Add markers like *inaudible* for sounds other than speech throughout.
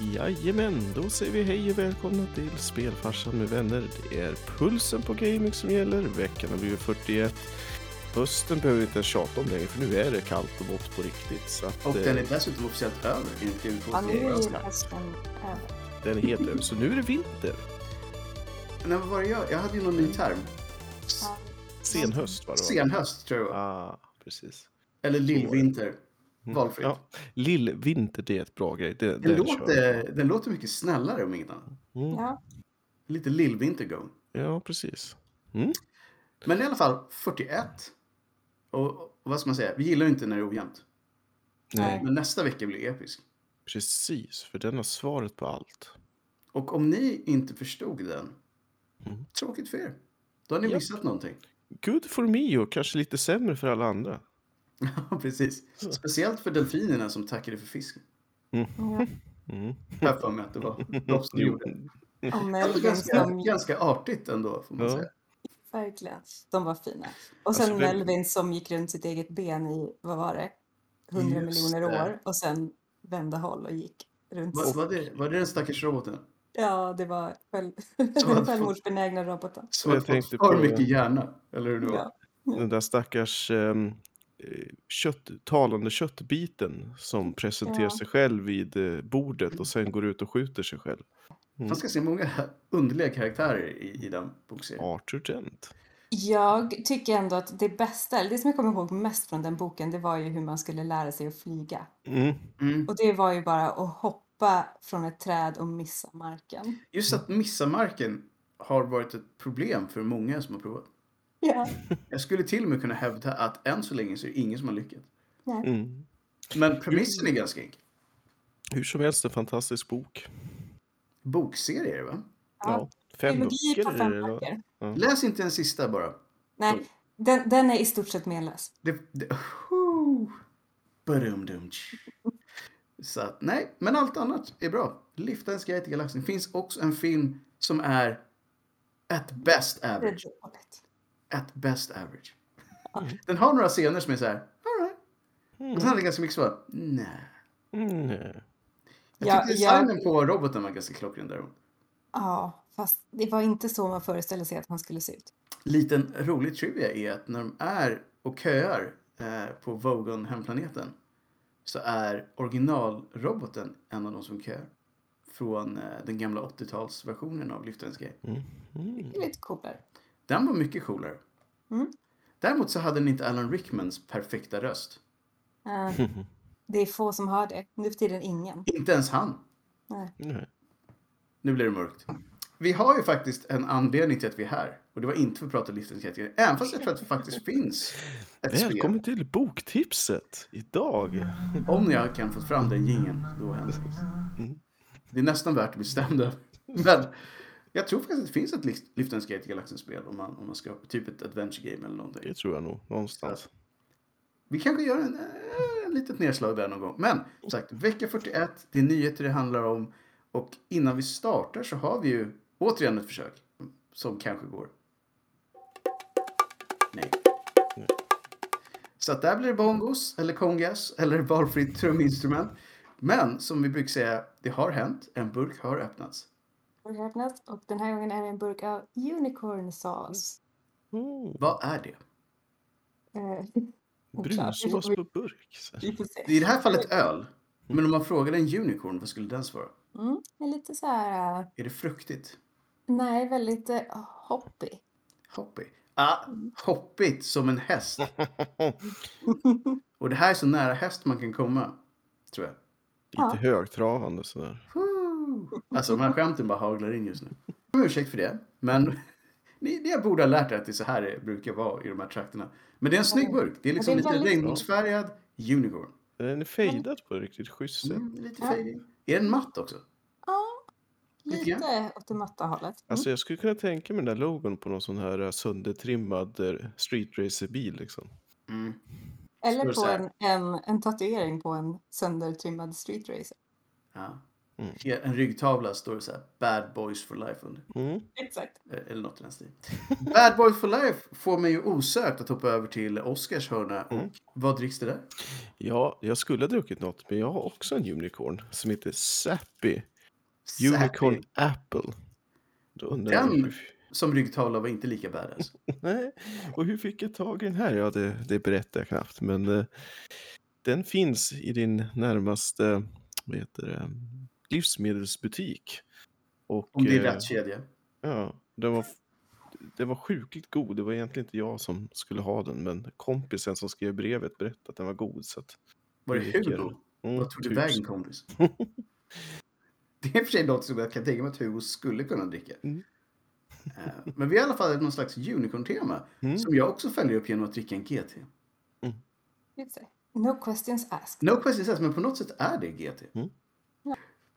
Jajamän, då säger vi hej och välkomna till Spelfarsan med vänner. Det är pulsen på gaming som gäller. Veckan har blivit 41. Hösten behöver vi inte ens tjata om längre för nu är det kallt och vått på riktigt. Så att, Och eh, den är dessutom officiellt över enligt TV2. Ja, nu är hösten över. den är helt över. Så nu är det vinter. Nej, vad var det jag? Jag hade ju någon ny term. Ja. Sen höst var det? Senhöst tror jag. Ah, precis. Eller lillvinter. Mm. Valfritt. Ja, Lillvinter, det är ett bra grej. Det, Den, låter, den låter mycket snällare om inget annat. Mm. Ja. Lite lillvinter go. Ja, precis. Mm. Men i alla fall 41. Och, och vad ska man säga? Vi gillar ju inte när det är ojämnt. Nej, Men nästa vecka blir episk. precis. För den har svaret på allt. Och om ni inte förstod den, Mm. tråkigt för er. Då har ni Ja. missat någonting. Good for me och kanske lite sämre för alla andra. Ja, precis. Speciellt för delfinerna som tackade för fisken. Mm. Har för mig att det var de som gjorde Alltså, ganska, ganska artigt ändå, får man Ja. säga. Verkligen. De var fina. Och sen Alltså, Melvin som gick runt sitt eget ben i, vad var det? 100 Just miljoner det. år. Och sen vände håll och gick runt. Var, var, det, var det den stackars roboten? Ja, det var själv... Den självmordsbenägna roboten. Som Jag har fått tänkte för på- mycket hjärna, eller hur det var? Ja. Den där stackars eh, kött, talande köttbiten som presenterar Ja. sig själv vid eh, bordet och sen går ut och skjuter sig själv. Man ska se många underliga karaktärer i, i den bokserien. Arthur Dent. Jag tycker ändå att det bästa, eller det som jag kommer ihåg mest från den boken, det var ju hur man skulle lära sig att flyga. Mm. Mm. Och det var ju bara att hoppa från ett träd och missa marken. Just att missa marken har varit ett problem för många som har provat. Ja. *laughs* Jag skulle till och med kunna hävda att än så länge så är det ingen som har lyckats. Mm. Men premissen är ganska enkel. Hur som helst en fantastisk bok. Bokserier, va? Ja, Fem Trilogi böcker på är fem det, böcker. Läs inte den sista bara. Nej, den, den är i stort sett menlös. Det, det, oh. Så att, nej, men allt annat är bra. Lifta en skate i galaxen. Det finns också en film som är at best Det är average. At best average. *laughs* Den har några scener som är så här, alright. Och sen är det ganska mycket så, nej. Mm. nej. Jag Ja, tyckte jag- designen på roboten var ganska klockren där. Ja, fast det var inte så man föreställde sig att han skulle se ut. Liten rolig trivia är att när de är och köar eh, på Vogon hemplaneten så är originalroboten en av de som köar. Från eh, den gamla 80-talsversionen av Lyftarens grej. Mm. Det är lite coolare. Den var mycket coolare. Mm. Däremot så hade den inte Alan Rickmans perfekta röst. Eh, det är få som har det. Nu för tiden ingen. Inte ens han. Nej. Nej. Nu blir det mörkt. Vi har ju faktiskt en anledning till att vi är här. Och det var inte för att prata grej. Även fast jag tror att det faktiskt *laughs* finns ett spel. Välkommen till boktipset idag. Om jag kan få fram den jingeln, då händer det. Mm. Det är nästan värt att bli stämd över. Men jag tror faktiskt att det finns ett Lift- Liftens Gate Galaxen-spel om man, om man ska, typ ett adventure game eller någonting. Det tror jag nog, någonstans. Vi kanske gör en, eh, en litet nedslag där någon gång. Men som sagt, vecka 41, det är nyheter det handlar om. Och innan vi startar så har vi ju återigen ett försök. Som kanske går. Nej. Så att där blir det bongos, eller kongas, eller valfritt truminstrument. Men som vi brukar säga, det har hänt. En burk har öppnats. Öppnats och den här gången är det en burk av unicorn sauce. Mm. Vad är det? Eh, *laughs* Brunsås på burk. Det är i det här fallet öl. Men om man frågade en unicorn, vad skulle den svara? Mm, lite så här... eh, Är det fruktigt? nej, väldigt uh, hoppy. Hoppy. Ah, hoppigt som en häst. *laughs* Och det här är så nära häst man kan komma. Tror jag. Lite högtravande sådär. Alltså de här skämten bara haglar in just nu. Jag ursäkt för det. Men *laughs* ni, ni borde ha lärt er att det är så här det brukar vara i de här trakterna. Men det är en snygg burk. Det är liksom det är lite regnbågsfärgad unicorn. Den är fejdad på ett riktigt schysst sätt. Mm, lite fading. Är den matt också? Ja, Lite lite åt det matta hållet. Mm. Alltså jag skulle kunna tänka mig den där logon på någon sån här eh, söndertrimmad eh, street racer-bil liksom. Mm. Eller på en, en, en tatuering på en söndertrimmad street racer. Ja. Mm. En ryggtavla står det så här Bad Boys for Life under. Mm. Exakt. Eh, Eller något i den stilen. *laughs* Bad Boys for Life får mig ju osökt att hoppa över till Oscars hörna. Mm. Vad dricks det där? Ja, jag skulle ha druckit något, men jag har också en unicorn som heter Sappy. Sappy. Unicorn Apple. Då undrar jag, Den- Som ryggtavla var inte lika badass. *laughs* nej, och hur fick jag tag i den här? Ja, det, det berättar jag knappt, men eh, den finns i din närmaste vad heter det, livsmedelsbutik. Och, Om det är eh, rätt kedja. Ja, den var, den var sjukligt god. Det var egentligen inte jag som skulle ha den, men kompisen som skrev brevet berättade att den var god. Så att, Var det Hugo? Mm, Vad tog det typ vägen kompis? *laughs* Det är i och för sig något som jag kan tänka mig att Hugo skulle kunna dricka. Mm. Eh, Men vi har i alla fall någon slags unicorn-tema. Mm. Som jag också följer upp genom att dricka en GT. Det. No questions asked. No questions asked, men på något sätt är det GT. Mm.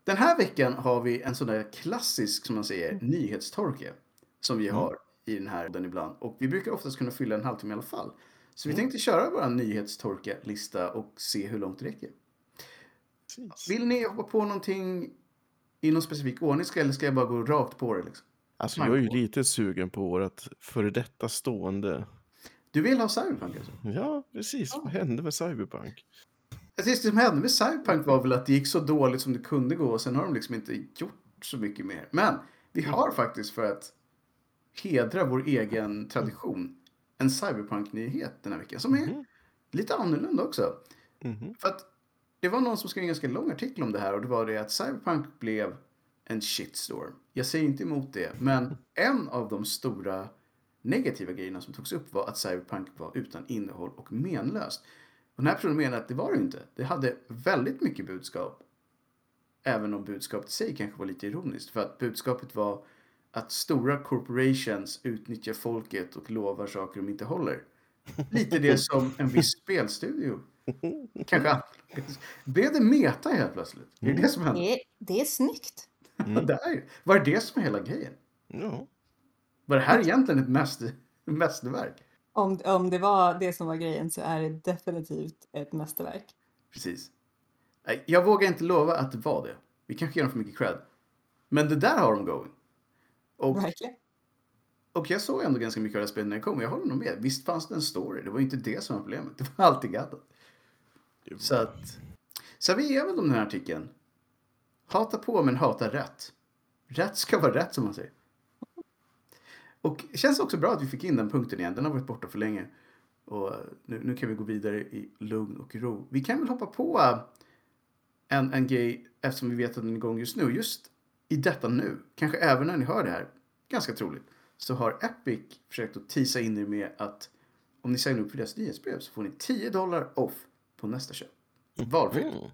Den här veckan har vi en sån där klassisk, som man säger, nyhetstorke. Som vi Mm. har i den här den ibland. Och vi brukar oftast kunna fylla en halvtimme i alla fall. Så vi Mm. tänkte köra vår nyhetstorka-lista och se hur långt det räcker. Vill ni hoppa på någonting i någon specifik ordning ska- eller ska jag bara gå rakt på det? Liksom? Alltså, jag är ju lite sugen på vårt före detta stående. Du vill ha Cyberpunk alltså? Ja, precis. Vad hände med Cyberpunk? Det som hände med Cyberpunk var väl att det gick så dåligt som det kunde gå och sen har de liksom inte gjort så mycket mer. Men vi har faktiskt för att hedra vår egen tradition en Cyberpunk-nyhet den här veckan som är Mhm. lite annorlunda också. Mhm. För att det var någon som skrev en ganska lång artikel om det här och det var det att Cyberpunk blev en shitstorm. Jag säger inte emot det, men en av de stora negativa grejerna som togs upp var att Cyberpunk var utan innehåll och menlöst. Och den här personen menar att det var det inte. Det hade väldigt mycket budskap. Även om budskapet i sig kanske var lite ironiskt. För att budskapet var att stora corporations utnyttjar folket och lovar saker de inte håller. Lite det som en viss *laughs* spelstudio kanske Blev det meta helt plötsligt? Är det det som hände? Det, det är snyggt. Mm. *laughs* Det är, var det det som är hela grejen? Ja. Var det här egentligen ett mäster, *laughs* mästerverk? Om, om det var det som var grejen så är det definitivt ett mästerverk. Precis. Jag vågar inte lova att det var det. Vi kanske ger dem för mycket cred. Men det där har de going. Och, Verkligen. och jag såg ändå ganska mycket av det här spelet när det kom. Jag håller nog med. Visst fanns det en story. Det var inte det som var problemet. Det var alltid gaddat. Så att... Så vi ger väl dem den här artikeln. Hata på men hata rätt. Rätt ska vara rätt som man säger. Och det känns också bra att vi fick in den punkten igen. Den har varit borta för länge. Och nu, nu kan vi gå vidare i lugn och ro. Vi kan väl hoppa på äh, en, en grej eftersom vi vet att den är igång just nu. Just i detta nu, kanske även när ni hör det här, ganska troligt, så har Epic försökt att tisa in er med att om ni signar upp för deras nyhetsbrev så får ni 10 dollar off på nästa köp. Valfritt. Mm.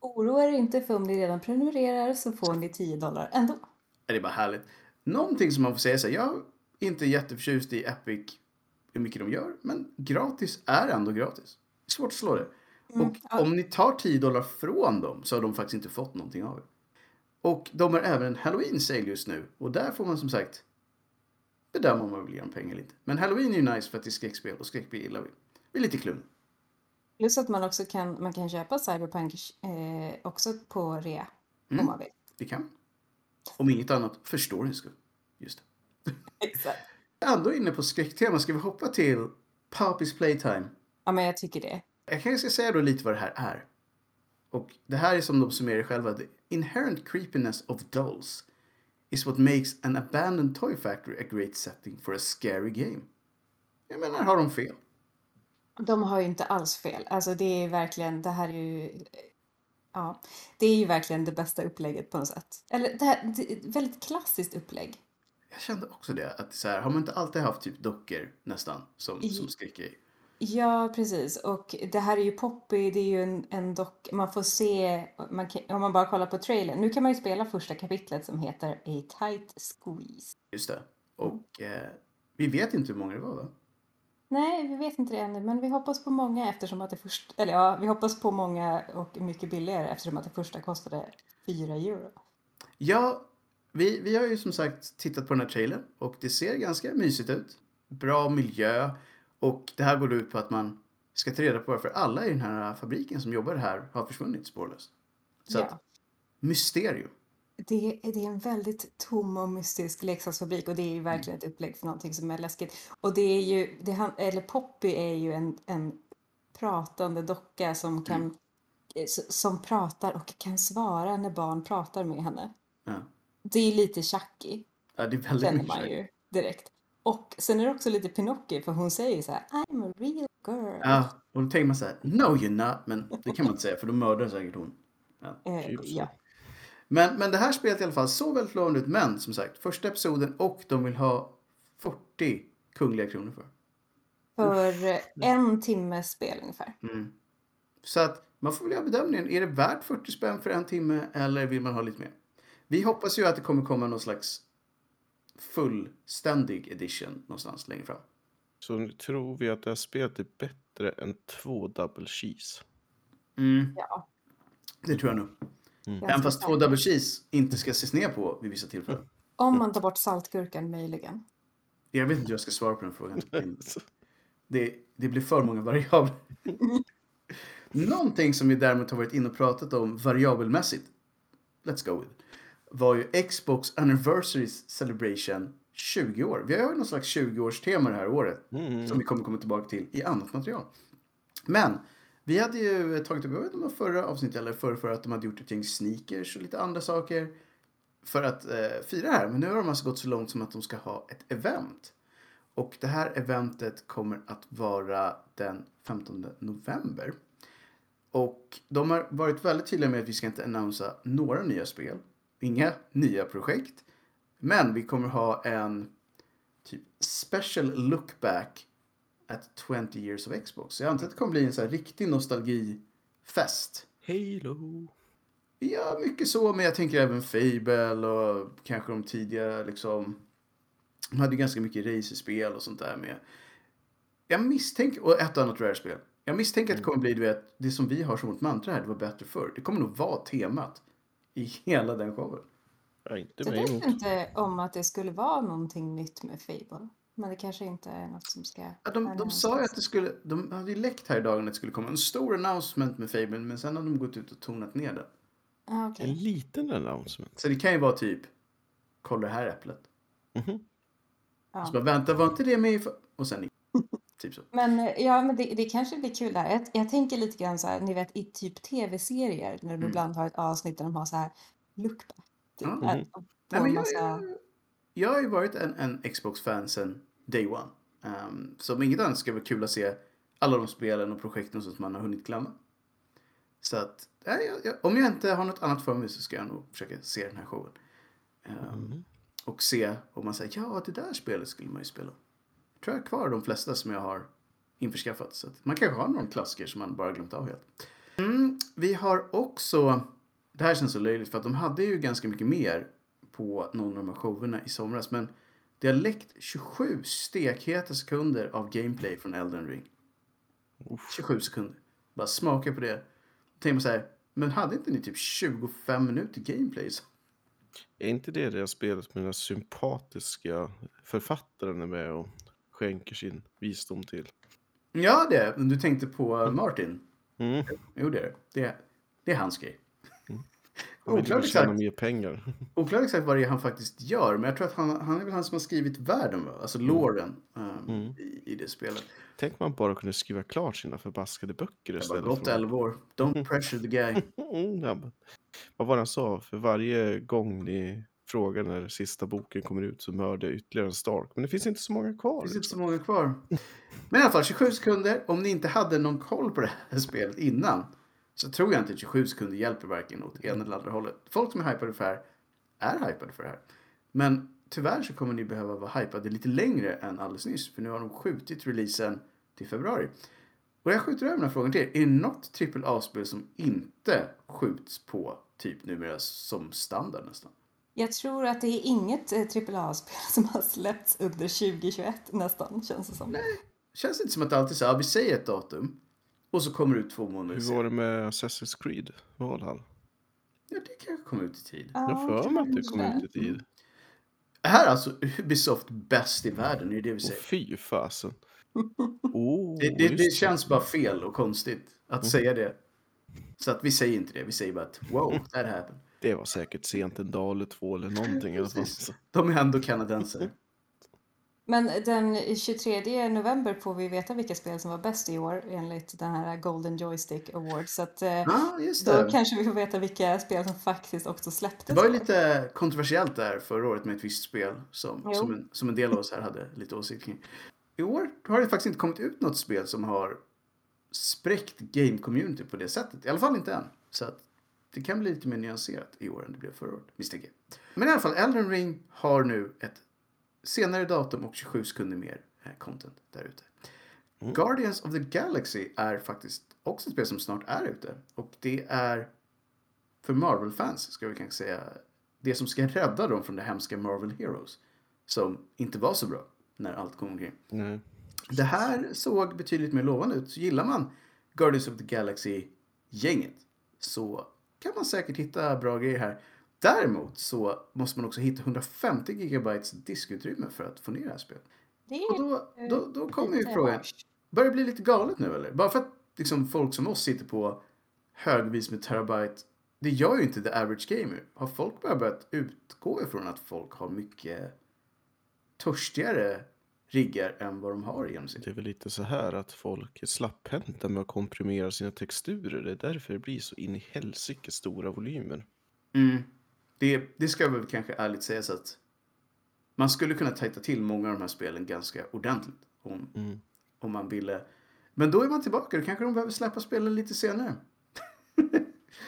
Oroa er inte för om ni redan prenumererar så får ni 10 dollar ändå. Det är bara härligt. Någonting som man får säga så här, jag inte jätteförtjust i Epic hur mycket de gör, men gratis är ändå gratis. Det är svårt att slå det. Mm, Och ja. om ni tar 10 dollar från dem så har de faktiskt inte fått någonting av det. Och de har även en halloween sale just nu och där får man som sagt bedöma om man vill ge dem pengar eller inte. Men halloween är ju nice för att det är skräckspel och skräckspel gillar vi. Vi är lite klun. Plus att man också kan, man kan köpa Cyberpunk eh, också på rea Mm. om man vill. Det kan. Om inget annat för storyns skull. Just det. *laughs* Exakt. Ändå inne på skräcktema ska vi hoppa till Poppy's Playtime. Ja, men jag tycker det. Jag kanske ska säga då lite vad det här är. Och det här är som de summerar själva. The inherent creepiness of dolls is what makes an abandoned toy factory a great setting for a scary game. Jag menar, har de fel? De har ju inte alls fel. Alltså det är verkligen, det här är ju... Ja, det är ju verkligen det bästa upplägget på något sätt. Eller det här, det är ett väldigt klassiskt upplägg. Jag kände också det. Att så här, har man inte alltid haft typ dockor nästan som, som skräckgrej? Ja, precis. Och det här är ju Poppy, det är ju en, en dock... Man får se, man kan, om man bara kollar på trailern. Nu kan man ju spela första kapitlet som heter A Tight Squeeze. Just det. Och eh, vi vet inte hur många det var va? Nej, vi vet inte det ännu, men vi hoppas på många eftersom att det först... Eller ja, vi hoppas på många och mycket billigare eftersom att det första kostade 4 euro. Ja, vi, vi har ju som sagt tittat på den här trailern och det ser ganska mysigt ut. Bra miljö och det här går ut på att man ska ta reda på varför alla i den här fabriken som jobbar här har försvunnit spårlöst. Så Ja. att mysterium. Det, är- det är en väldigt tom och mystisk leksaksfabrik och det är ju verkligen ett upplägg för någonting som är läskigt. Och det är ju, det, han- eller Poppy är ju en, en pratande docka som kan, eh, s- som pratar och kan svara när barn pratar med henne. Ja. Det är lite Chucky, Ja, det är väldigt känner mycket. man ju direkt. Och sen är det också lite Pinocchio för hon säger så här I'm a real girl. Ja, och då tänker man så här, no you're not, men det kan man inte säga för då mördar säkert hon. *laughs* Typ så. ja. Men, men det här spelet i alla fall såg väldigt lovande ut, men som sagt, första episoden och de vill ha 40 kungliga kronor för. För eh, en timmes spel ungefär. Mm. Så att man får väl göra bedömningen, är det värt 40 spänn för en timme eller vill man ha lite mer? Vi hoppas ju att det kommer komma någon slags fullständig edition någonstans längre fram. Så nu tror vi att det här spelet är bättre än två double cheese. Mm, Ja. det tror jag nog. ganska Även fast två double cheese inte ska ses ner på vid vissa tillfällen. Om man tar bort saltgurkan möjligen. Jag vet inte hur jag ska svara på den frågan. *laughs* Det, det blir för många variabler. *laughs* Någonting som vi däremot har varit inne och pratat om variabelmässigt, let's go with, var ju Xbox Anniversary Celebration 20 år. Vi har ju någon slags 20-årstema det här året Mm. som vi kommer komma tillbaka till i annat material. Men vi hade ju tagit upp, jag vet inte om förra avsnittet eller förra, förra att de hade gjort ett gäng sneakers och lite andra saker för att eh, fira det här. Men nu har de alltså gått så långt som att de ska ha ett event. Och det här eventet kommer att vara den 15 november. Och de har varit väldigt tydliga med att vi ska inte annonsa några nya spel. Inga nya projekt. Men vi kommer ha en typ special look back at 20 years of Xbox. Så jag antar att det kommer bli en så här riktig nostalgifest. Halo. Ja, mycket så, men jag tänker även Fable och kanske de tidiga liksom. De hade ganska mycket racerspel och sånt där med. Jag misstänker, och ett och annat rare-spel. Jag misstänker att det kommer bli, du vet, det som vi har som vårt mantra här, det var bättre förr. Det kommer nog vara temat i hela den showen. Ja, inte Jag mig vet inte om att det skulle vara någonting nytt med Fable. Men det kanske inte är något som ska... Ja, de, de sa ju att det skulle, de hade ju läckt här i dagen att det skulle komma en stor announcement med Fable, men sen har de gått ut och tonat ner den. Ah, okej. En liten announcement. Så det kan ju vara typ, kolla det här äpplet. Mhm. Ja. Så bara, vänta, var inte det med i... för-" Och sen, *laughs* typ så. Men eh, ja, men det, det kanske blir kul där. Jag, jag tänker lite grann så här, ni vet i typ tv-serier när de Mm. ibland har ett avsnitt där de har så här look back. Typ, Mhm. på Nej, men jag, massa... jag, jag har ju varit en, en Xbox-fan sen day one. Um, så om inget annat ska det vara kul att se alla de spelen och projekten som man har hunnit glömma. Så att, nej, jag, jag, om jag inte har något annat för mig så ska jag nog försöka se den här showen. Um, Mm. Och se om man säger ja, det där spelet skulle man ju spela. Jag tror jag kvar de flesta som jag har införskaffat. Så att man kanske har någon klassiker som man bara glömt av helt. Mm, vi har också, det här känns så löjligt för att de hade ju ganska mycket mer på någon av de här showerna i somras. Men det har läckt 27 stekheta sekunder av gameplay från Elden Ring. 27 sekunder. Bara smaka på det. Då tänker man så här, men hade inte ni typ 25 minuter gameplay? Så Är inte det det spelet med den sympatiska författaren är med och skänker sin visdom till? Ja, det. Du tänkte på Martin. Mm. Jo, det är det. Det, det är hans grej. *laughs* Han vill Oklart exakt, mer pengar. oklart exakt vad det är han faktiskt gör, men jag tror att han, han är väl han som har skrivit världen, va? alltså loren um, Mm. i, i det spelet. Tänk man bara kunde skriva klart sina förbaskade böcker Det istället. gått för att- 11 år. Don't *laughs* pressure the guy. Mm, ja, vad var det han sa? För varje gång ni frågar när sista boken kommer ut så mördar jag ytterligare en Stark. Men det finns inte så många kvar. Det finns inte liksom. så många kvar. Men i alla fall, 27 sekunder. Om ni inte hade någon koll på det här spelet innan så tror jag inte att 27 sekunder hjälper varken åt ena eller andra hållet. Folk som är hypade för det här är hypade för det här. Men tyvärr så kommer ni behöva vara hypade lite längre än alldeles nyss. För nu har de skjutit releasen till februari. Och jag skjuter över den här frågan till er. Är det något AAA-spel som inte skjuts på typ numera som standard nästan? Jag tror att det är inget eh, AAA-spel som har släppts under 2021 nästan, känns det som. Känns det inte som att det alltid är så här, vi säger ett datum och så kommer det ut två månader Hur senare. var det med Assassin's Creed? Valhall? Ja, det kanske kommer ut i tid. Jag har för mig att det kom ut i tid. Det här är alltså Ubisoft bäst i världen, det är det vi säger. fy fasen. *laughs* Oh, Det, det, det känns bara fel och konstigt att Mm. säga det. Så att vi säger inte det, vi säger bara att wow, that happened. Det var säkert sent en dag eller två eller någonting. Precis. De är ändå kanadensare. Men den 23 november får vi veta vilka spel som var bäst i år enligt den här Golden Joystick Award. Så att, eh, Ja, just då kanske vi får veta vilka spel som faktiskt också släpptes. Det var ju lite kontroversiellt där förra året med ett visst spel som, som, en, som en del av oss här hade lite åsikt kring. I år har det faktiskt inte kommit ut något spel som har spräckt game-community på det sättet. I alla fall inte än. Så att det kan bli lite mer nyanserat i år än det blev förra året, misstänker jag. Men i alla fall, Elden Ring har nu ett senare datum och 27 sekunder mer eh, content där ute. Guardians of the Galaxy är faktiskt också ett spel som snart är ute. Och det är för Marvel-fans, ska vi kanske säga, det som ska rädda dem från det hemska Marvel Heroes. Som inte var så bra när allt kom omkring. Nej. Det här såg betydligt mer lovande ut. Så gillar man Guardians of the Galaxy-gänget så kan man säkert hitta bra grejer här. Däremot så måste man också hitta 150 gigabytes diskutrymme för att få ner det här spelet. Det Och då, då, då kommer ju frågan, börjar det bli lite galet nu eller? Bara för att liksom, folk som oss sitter på högvis med terabyte. Det gör ju inte the average gamer. Har folk bara börjat utgå ifrån att folk har mycket törstigare riggar än vad de har i genomsnitt? Det är väl lite så här att folk är slapphänta med att komprimera sina texturer. Det är därför det blir så in i helsike stora volymer. Mm. Det, det ska väl kanske ärligt sägas att man skulle kunna tajta till många av de här spelen ganska ordentligt. Om, Mm. om man ville. Men då är man tillbaka. Då kanske de behöver släppa spelen lite senare.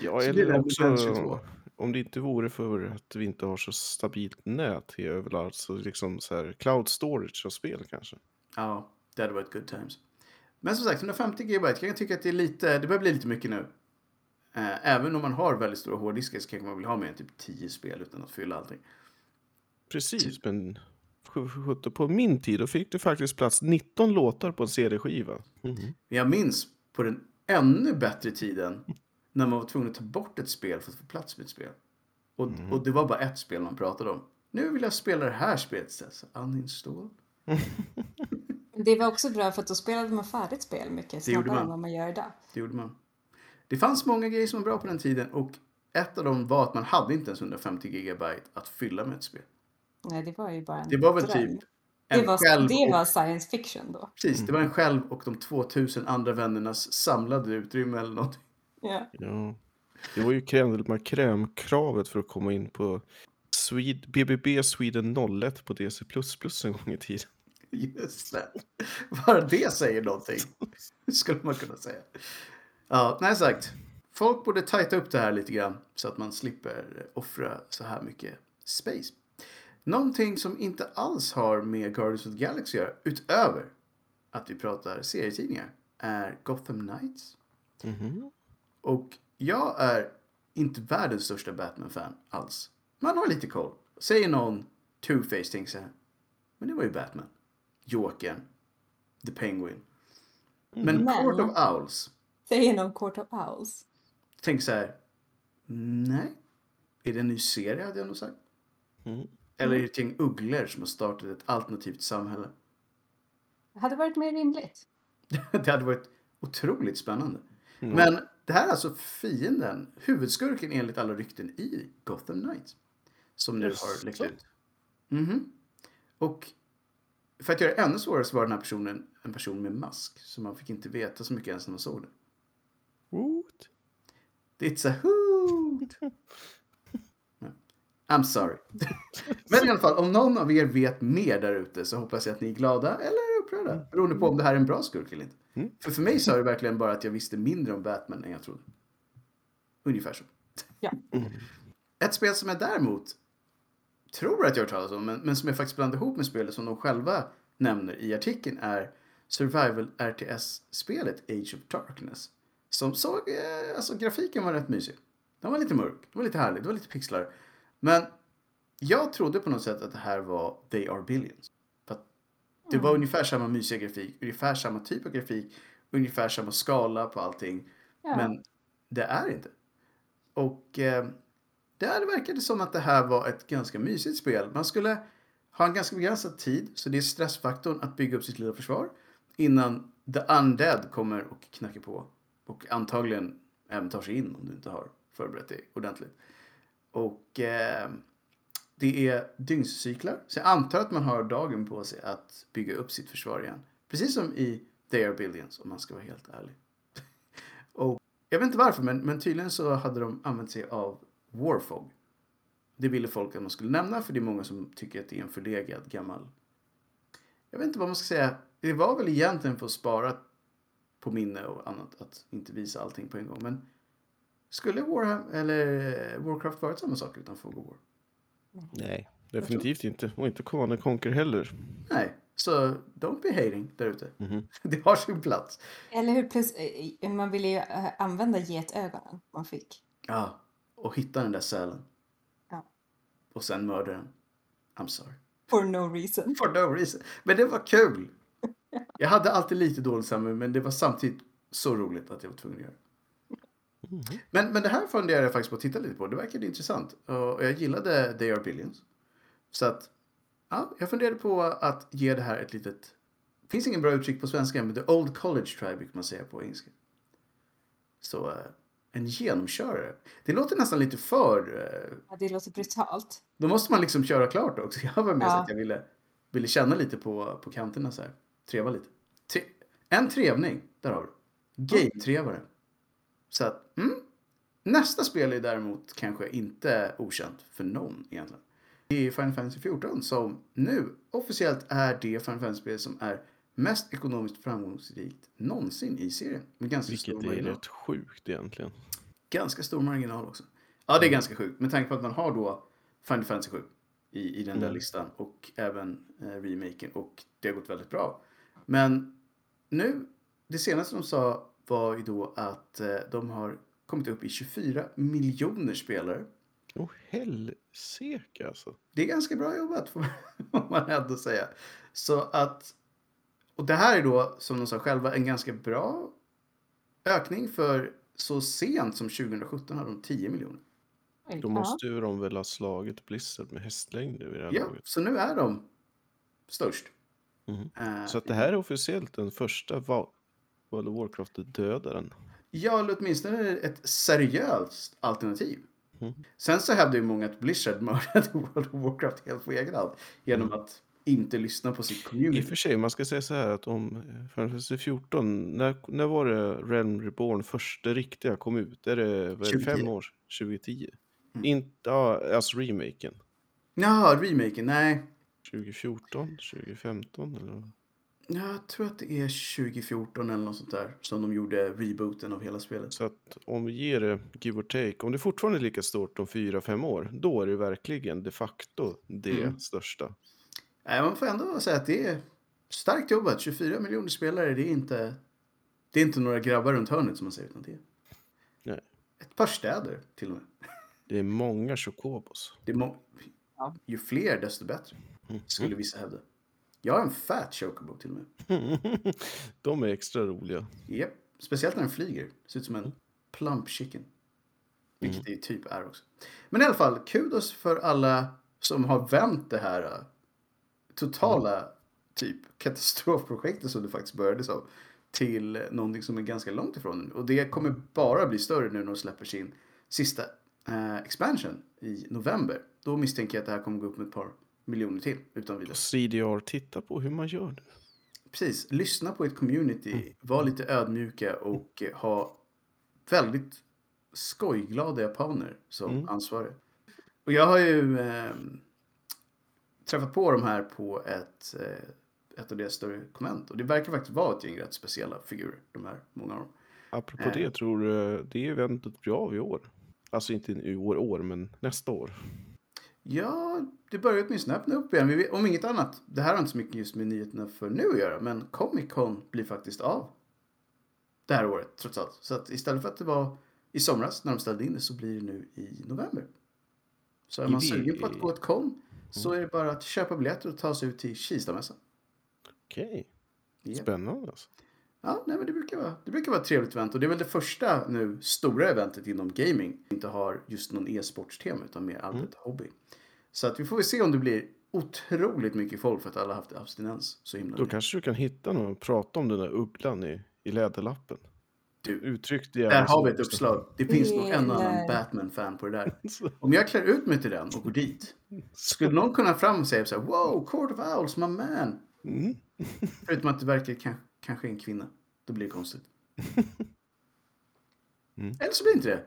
Ja, *laughs* eller också Defense 22. Om det inte vore för att vi inte har så stabilt nät överallt så liksom så här cloud storage av spel kanske. Ja, det hade varit good times. Men som sagt, 150 GB kan jag tycka att det är lite, det börjar bli lite mycket nu. Eh, Även om man har väldigt stora hårddiskar så kanske man vill ha mer än typ 10 spel utan att fylla allting. Precis, men sj- sjutton, på min tid då fick det faktiskt plats 19 låtar på en CD-skiva. Men jag minns på den ännu bättre tiden när man var tvungen att ta bort ett spel för att få plats med ett spel. Och, och det var bara ett spel man pratade om. Nu vill jag spela det här spelet istället. Så uninstall. *laughs* Det var också bra för att då spelade man färdigt spel mycket snabbare man. än vad man gör idag. Det gjorde man. Det fanns många grejer som var bra på den tiden och ett av dem var att man hade inte ens 150 gigabyte att fylla med ett spel. Nej, det var ju bara en Det var väl dröm. typ Det var, själv det och, var science fiction då. Precis, det var en själv och de 2000 andra vännernas samlade utrymme eller något. Ja. Ja. Det var ju crème de la crème-kravet för att komma in på Swed BBB Sweden 01 på DC++ en gång i tiden. Just det. Bara det säger någonting. Skulle man kunna säga. Ja, nej sagt. Folk borde tajta upp det här lite grann så att man slipper offra så här mycket space. Någonting som inte alls har med Guardians of the Galaxy att göra, utöver att vi pratar serietidningar, är Gotham Knights. Mhm. Och jag är inte världens största Batman-fan alls. Man har lite koll. Säger någon Two-Face tänker så här. Men det var ju Batman. Jokern. The Penguin. Men Men- Court of Owls. Säger någon Court of Owls. Tänk så här. Nej. Är det en ny serie hade jag nog sagt. Mm. Eller är det ett gäng ugglor som har startat ett alternativt samhälle? Det hade varit mer rimligt. *laughs* det hade varit otroligt spännande. Mm. Men det här är alltså fienden, huvudskurken enligt alla rykten i Gotham Knights. Som nu har läckt ut. Mhm. Och för att göra det ännu svårare så var den här personen en person med mask. Så man fick inte veta så mycket ens när man såg den. What? It's a hoot! *laughs* I'm sorry. *laughs* Men i alla fall, om någon av er vet mer där ute så hoppas jag att ni är glada eller upprörda. Beroende på om det här är en bra skurk eller inte. Mm. För för mig sa det verkligen bara att jag visste mindre om Batman än jag trodde. Ungefär så. Ja. Ett spel som jag däremot tror att jag har hört talas om, men, men som jag faktiskt blandar ihop med spelet som de själva nämner i artikeln är Survival RTS-spelet Age of Darkness. Som såg, eh, alltså grafiken var rätt mysig. Den var lite mörk, den var lite härlig, det var lite pixlar. Men jag trodde på något sätt att det här var They Are Billions. Det var ungefär samma mysiga grafik, ungefär samma typ av grafik, ungefär samma skala på allting. Ja. Men det är inte. Och eh, det verkade som att det här var ett ganska mysigt spel. Man skulle ha en ganska begränsad tid, så det är stressfaktorn att bygga upp sitt lilla försvar innan the undead kommer och knackar på. Och antagligen även tar sig in om du inte har förberett dig ordentligt. Och eh, det är dygnscyklar. Så jag antar att man har dagen på sig att bygga upp sitt försvar igen. Precis som i They Are Billions om man ska vara helt ärlig. *laughs* och jag vet inte varför men, men tydligen så hade de använt sig av Warfog. Det ville folk att man skulle nämna för det är många som tycker att det är en förlegad gammal... Jag vet inte vad man ska säga. Det var väl egentligen för att spara på minne och annat att inte visa allting på en gång. Men skulle Warham, eller Warcraft varit samma sak utan Fog of War? Nej, definitivt inte. Och inte Command Conquer heller. Nej, så don't be hating där ute. Mhm. *laughs* Det har sin plats. Eller hur? Plus, eh, man ville ju eh, använda getögonen man fick. Ja, och hitta den där sälen. Ja. Och sen mörda den. I'm sorry. For no reason. For no reason. Men det var kul. *laughs* Jag hade alltid lite dåligt samvete men det var samtidigt så roligt att jag var tvungen att göra. Men, men det här funderade jag faktiskt på att titta lite på. Det verkade intressant. Och jag gillade They Are Billions. Så att, ja, jag funderade på att ge det här ett litet... Det finns ingen bra uttryck på svenska, men The Old College Tribe brukar man säga på engelska. Så, eh, en genomkörare. Det låter nästan lite för... eh, Ja, det låter brutalt. Då måste man liksom köra klart också. *laughs* Jag var med så Ja. att jag ville, ville känna lite på, på kanterna så här. Treva lite. Tre, en trevning, där har du. Game-trevare. Så att, mm. Nästa spel är däremot kanske inte okänt för någon egentligen. Det är Final Fantasy 14 som nu officiellt är det Final Fantasy-spel som är mest ekonomiskt framgångsrikt någonsin i serien. Med ganska stor Vilket är marginal. rätt sjukt egentligen. Ganska stor marginal också. Ja, det är ganska sjukt. Med tanke på att man har då Final Fantasy 7 i, i den där Mm. listan och även eh, remaken och det har gått väldigt bra. Men nu, det senaste de sa var ju då att eh, de har kommit upp i 24 miljoner spelare. Åh helsike alltså. Det är ganska bra jobbat *laughs* får man ändå säga. Så att, och det här är då som de sa själva en ganska bra ökning för så sent som 2017 hade de 10 miljoner. Då måste ju de väl ha slagit Blizzard med hästlängder vid det här Ja, laget. så nu är de störst. Mhm. Eh, Så att det här är officiellt den första World of Warcraft-dödaren. Ja, eller åtminstone ett seriöst alternativ. Mm. Sen så hävdar ju många att Blizzard mördade *laughs* World of Warcraft helt på egen hand genom att inte lyssna på sitt I och community. för sig, man ska säga så här att om Fantasy 14, när, när var det Realm Reborn första riktiga kom ut? Är det, vad är det 2010. fem år? 2010? Mm. Inte, ja, alltså remaken. Jaha, remaken, nej. 2014, 2015 eller? Jag tror att det är 2014 eller något sånt där som de gjorde rebooten av hela spelet. Så att om vi ger det give or take, om det fortfarande är lika stort om fyra fem år, då är det verkligen de facto det Mm. största. Nej, man får ändå säga att det är starkt jobbat. 24 miljoner spelare, det är inte, det är inte några grabbar runt hörnet som man säger, utan det är Nej. ett par städer till och med. Det är många chocobos. Det är må- Ja. Ju fler desto bättre, skulle vissa hävda. Jag har en fat chocobo till och med. *laughs* De är extra roliga. Japp. Speciellt när den flyger. Ser ut som en plump chicken. Vilket det typ är också. Men i alla fall, kudos för alla som har vänt det här äh, totala typ katastrofprojektet som det faktiskt började som till någonting som är ganska långt ifrån nu. Och det kommer bara bli större nu när de släpper sin sista äh, expansion i november. Då misstänker jag att det här kommer gå upp med ett par miljoner till utan vidare. Och CDR, titta på hur man gör det. Precis, lyssna på ett community, var lite ödmjuka och eh, ha väldigt skojglada japaner som Mm. ansvariga. Och jag har ju eh, träffat på de här på ett, eh, ett av deras större konvent och det verkar faktiskt vara ett gäng rätt speciella figurer, de här, många av dem. Apropå Eh. det, tror du det eventet blir av i år? Alltså inte i år, år, men nästa år. Ja, det börjar åtminstone öppna upp igen. Vi om inget annat, det här har inte så mycket just med nyheterna för nu att göra, men Comic Con blir faktiskt av det här året trots allt. Så att istället för att det var i somras när de ställde in det så blir det nu i november. Så är man sugen på att gå ett con så Mm. är det bara att köpa biljetter och ta sig ut till Kistamässan. Okej, Ja. spännande alltså. Ja, nej, men det brukar, vara, det brukar vara ett trevligt event och det är väl det första nu stora eventet inom gaming. Inte har just någon e-sportstema utan mer allmänt hobby. Så att vi får väl se om det blir otroligt mycket folk för att alla haft abstinens så himla Då kanske du kan hitta någon och prata om den där ugglan i, i läderlappen. Du, uttryckt där har vi ett uppslag. Det finns nog en annan Batman-fan på det där. *laughs* Om jag klär ut mig till den och går dit, skulle någon kunna fram och säga så här, wow, Court of Owls, my man. Mm. *laughs* Förutom att det verkar kan, kanske en kvinna. Då blir det konstigt. *laughs* Mm. Eller så blir det inte det.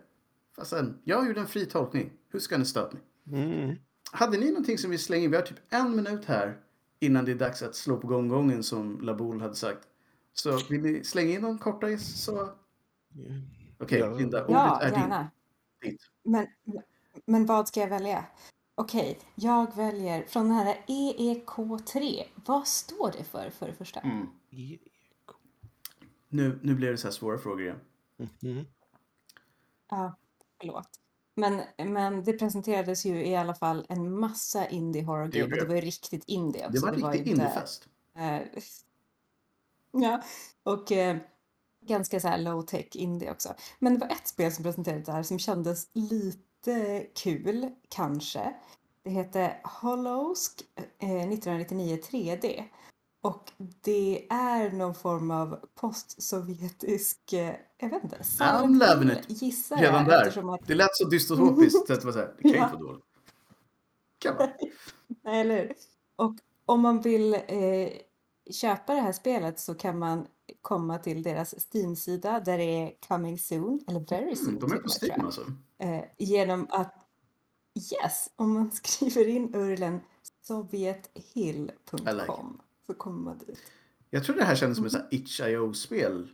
Fast sen, jag gjorde en fri tolkning. Hur ska ni stöta mig? Mm. Hade ni någonting som vi slänger in? Vi har typ en minut här innan det är dags att slå på gonggongen som Laboul hade sagt. Så vill ni slänga in någon korta så... Okej, Ja. Linda, ordet Ja, är gärna. din. Men, men vad ska jag välja? Okej, jag väljer från den här EEK3. Vad står det för, för det första? Mm. Nu, nu blir det så här svåra frågor igen. Mm. Ja, förlåt. Men, men det presenterades ju i alla fall en massa indie horror Det game och det det. var ju riktigt indie Det också. var en riktig inte, indiefest. eh, *laughs* ja, och eh, ganska så här low tech indie också. Men det var ett spel som presenterades där som kändes lite kul, kanske. Det hette Hollows eh, 1999 3D. Och det är någon form av postsovjetisk, eh, jag vet inte, Silent loving it. gissar Redan jag. där. Att, Det lät så dystopiskt. det kan Ja. inte vara dåligt. Kan vara. *laughs* Nej, eller hur? Och om man vill eh, köpa det här spelet så kan man komma till deras Steam-sida där det är coming soon, eller very soon Mm, de är på Steam alltså. Eh, genom att, yes, om man *laughs* skriver in urlen I like sovjethill.com så kommer man dit. Jag tror det här kändes som ett här itch.io-spel.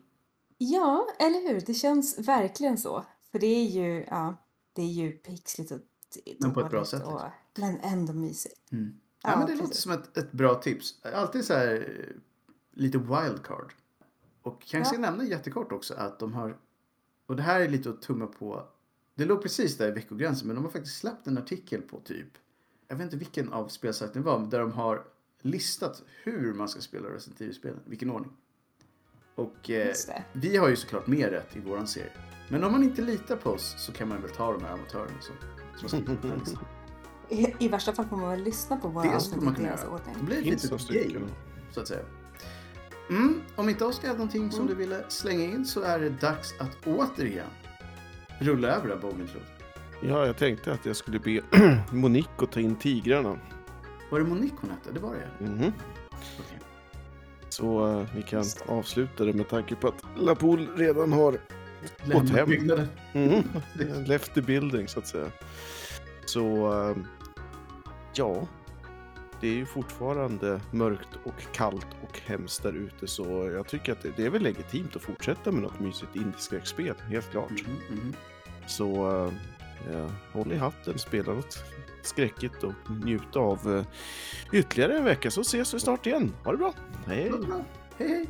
Ja, eller hur? Det känns verkligen så. För det är ju, ja, det är ju pixligt och Men på ett bra sätt, Och, liksom. men ändå mysigt. Mm. Ja, Ja, men det låter precis. som ett, ett bra tips. Alltid så här lite wildcard. Och kanske Ja. nämna jättekort också att de har, och det här är lite att tumma på, det låg precis där i veckogränsen men de har faktiskt släppt en artikel på typ, jag vet inte vilken av spelsajterna det var, men där de har listat hur man ska spela Resident Evil-spelen, vilken ordning. Och eh, vi har ju såklart mer rätt i våran serie. Men om man inte litar på oss så kan man väl ta de här amatörerna som, som den listan. *laughs* I, I värsta fall får man väl lyssna på våra Det avsnitt skulle man i kunna deras göra. ordning. Det blir ett litet game, så att säga. Mm, om inte Oskar hade någonting som Mm. du ville slänga in så är det dags att återigen rulla över det här bågenklot. Ja, jag tänkte att jag skulle be *clears throat* Monique att ta in tigrarna. Var det Monique hon hette? Det var det Mhm. Okej. Så eh, vi kan avsluta det med tanke på att Lapool redan har Lämna hem. byggnaden. mm, *laughs* left the building så att säga. Så eh, ja, det är ju fortfarande mörkt och kallt och hemskt där ute så jag tycker att det, det är väl legitimt att fortsätta med något mysigt indieskräckspel, helt klart. Mhm, mhm. Så eh, ja, håll i hatten, spela något skräckigt och njuta av eh, ytterligare en vecka så ses vi snart igen. Ha det bra! Hej! Bra. Hej hej!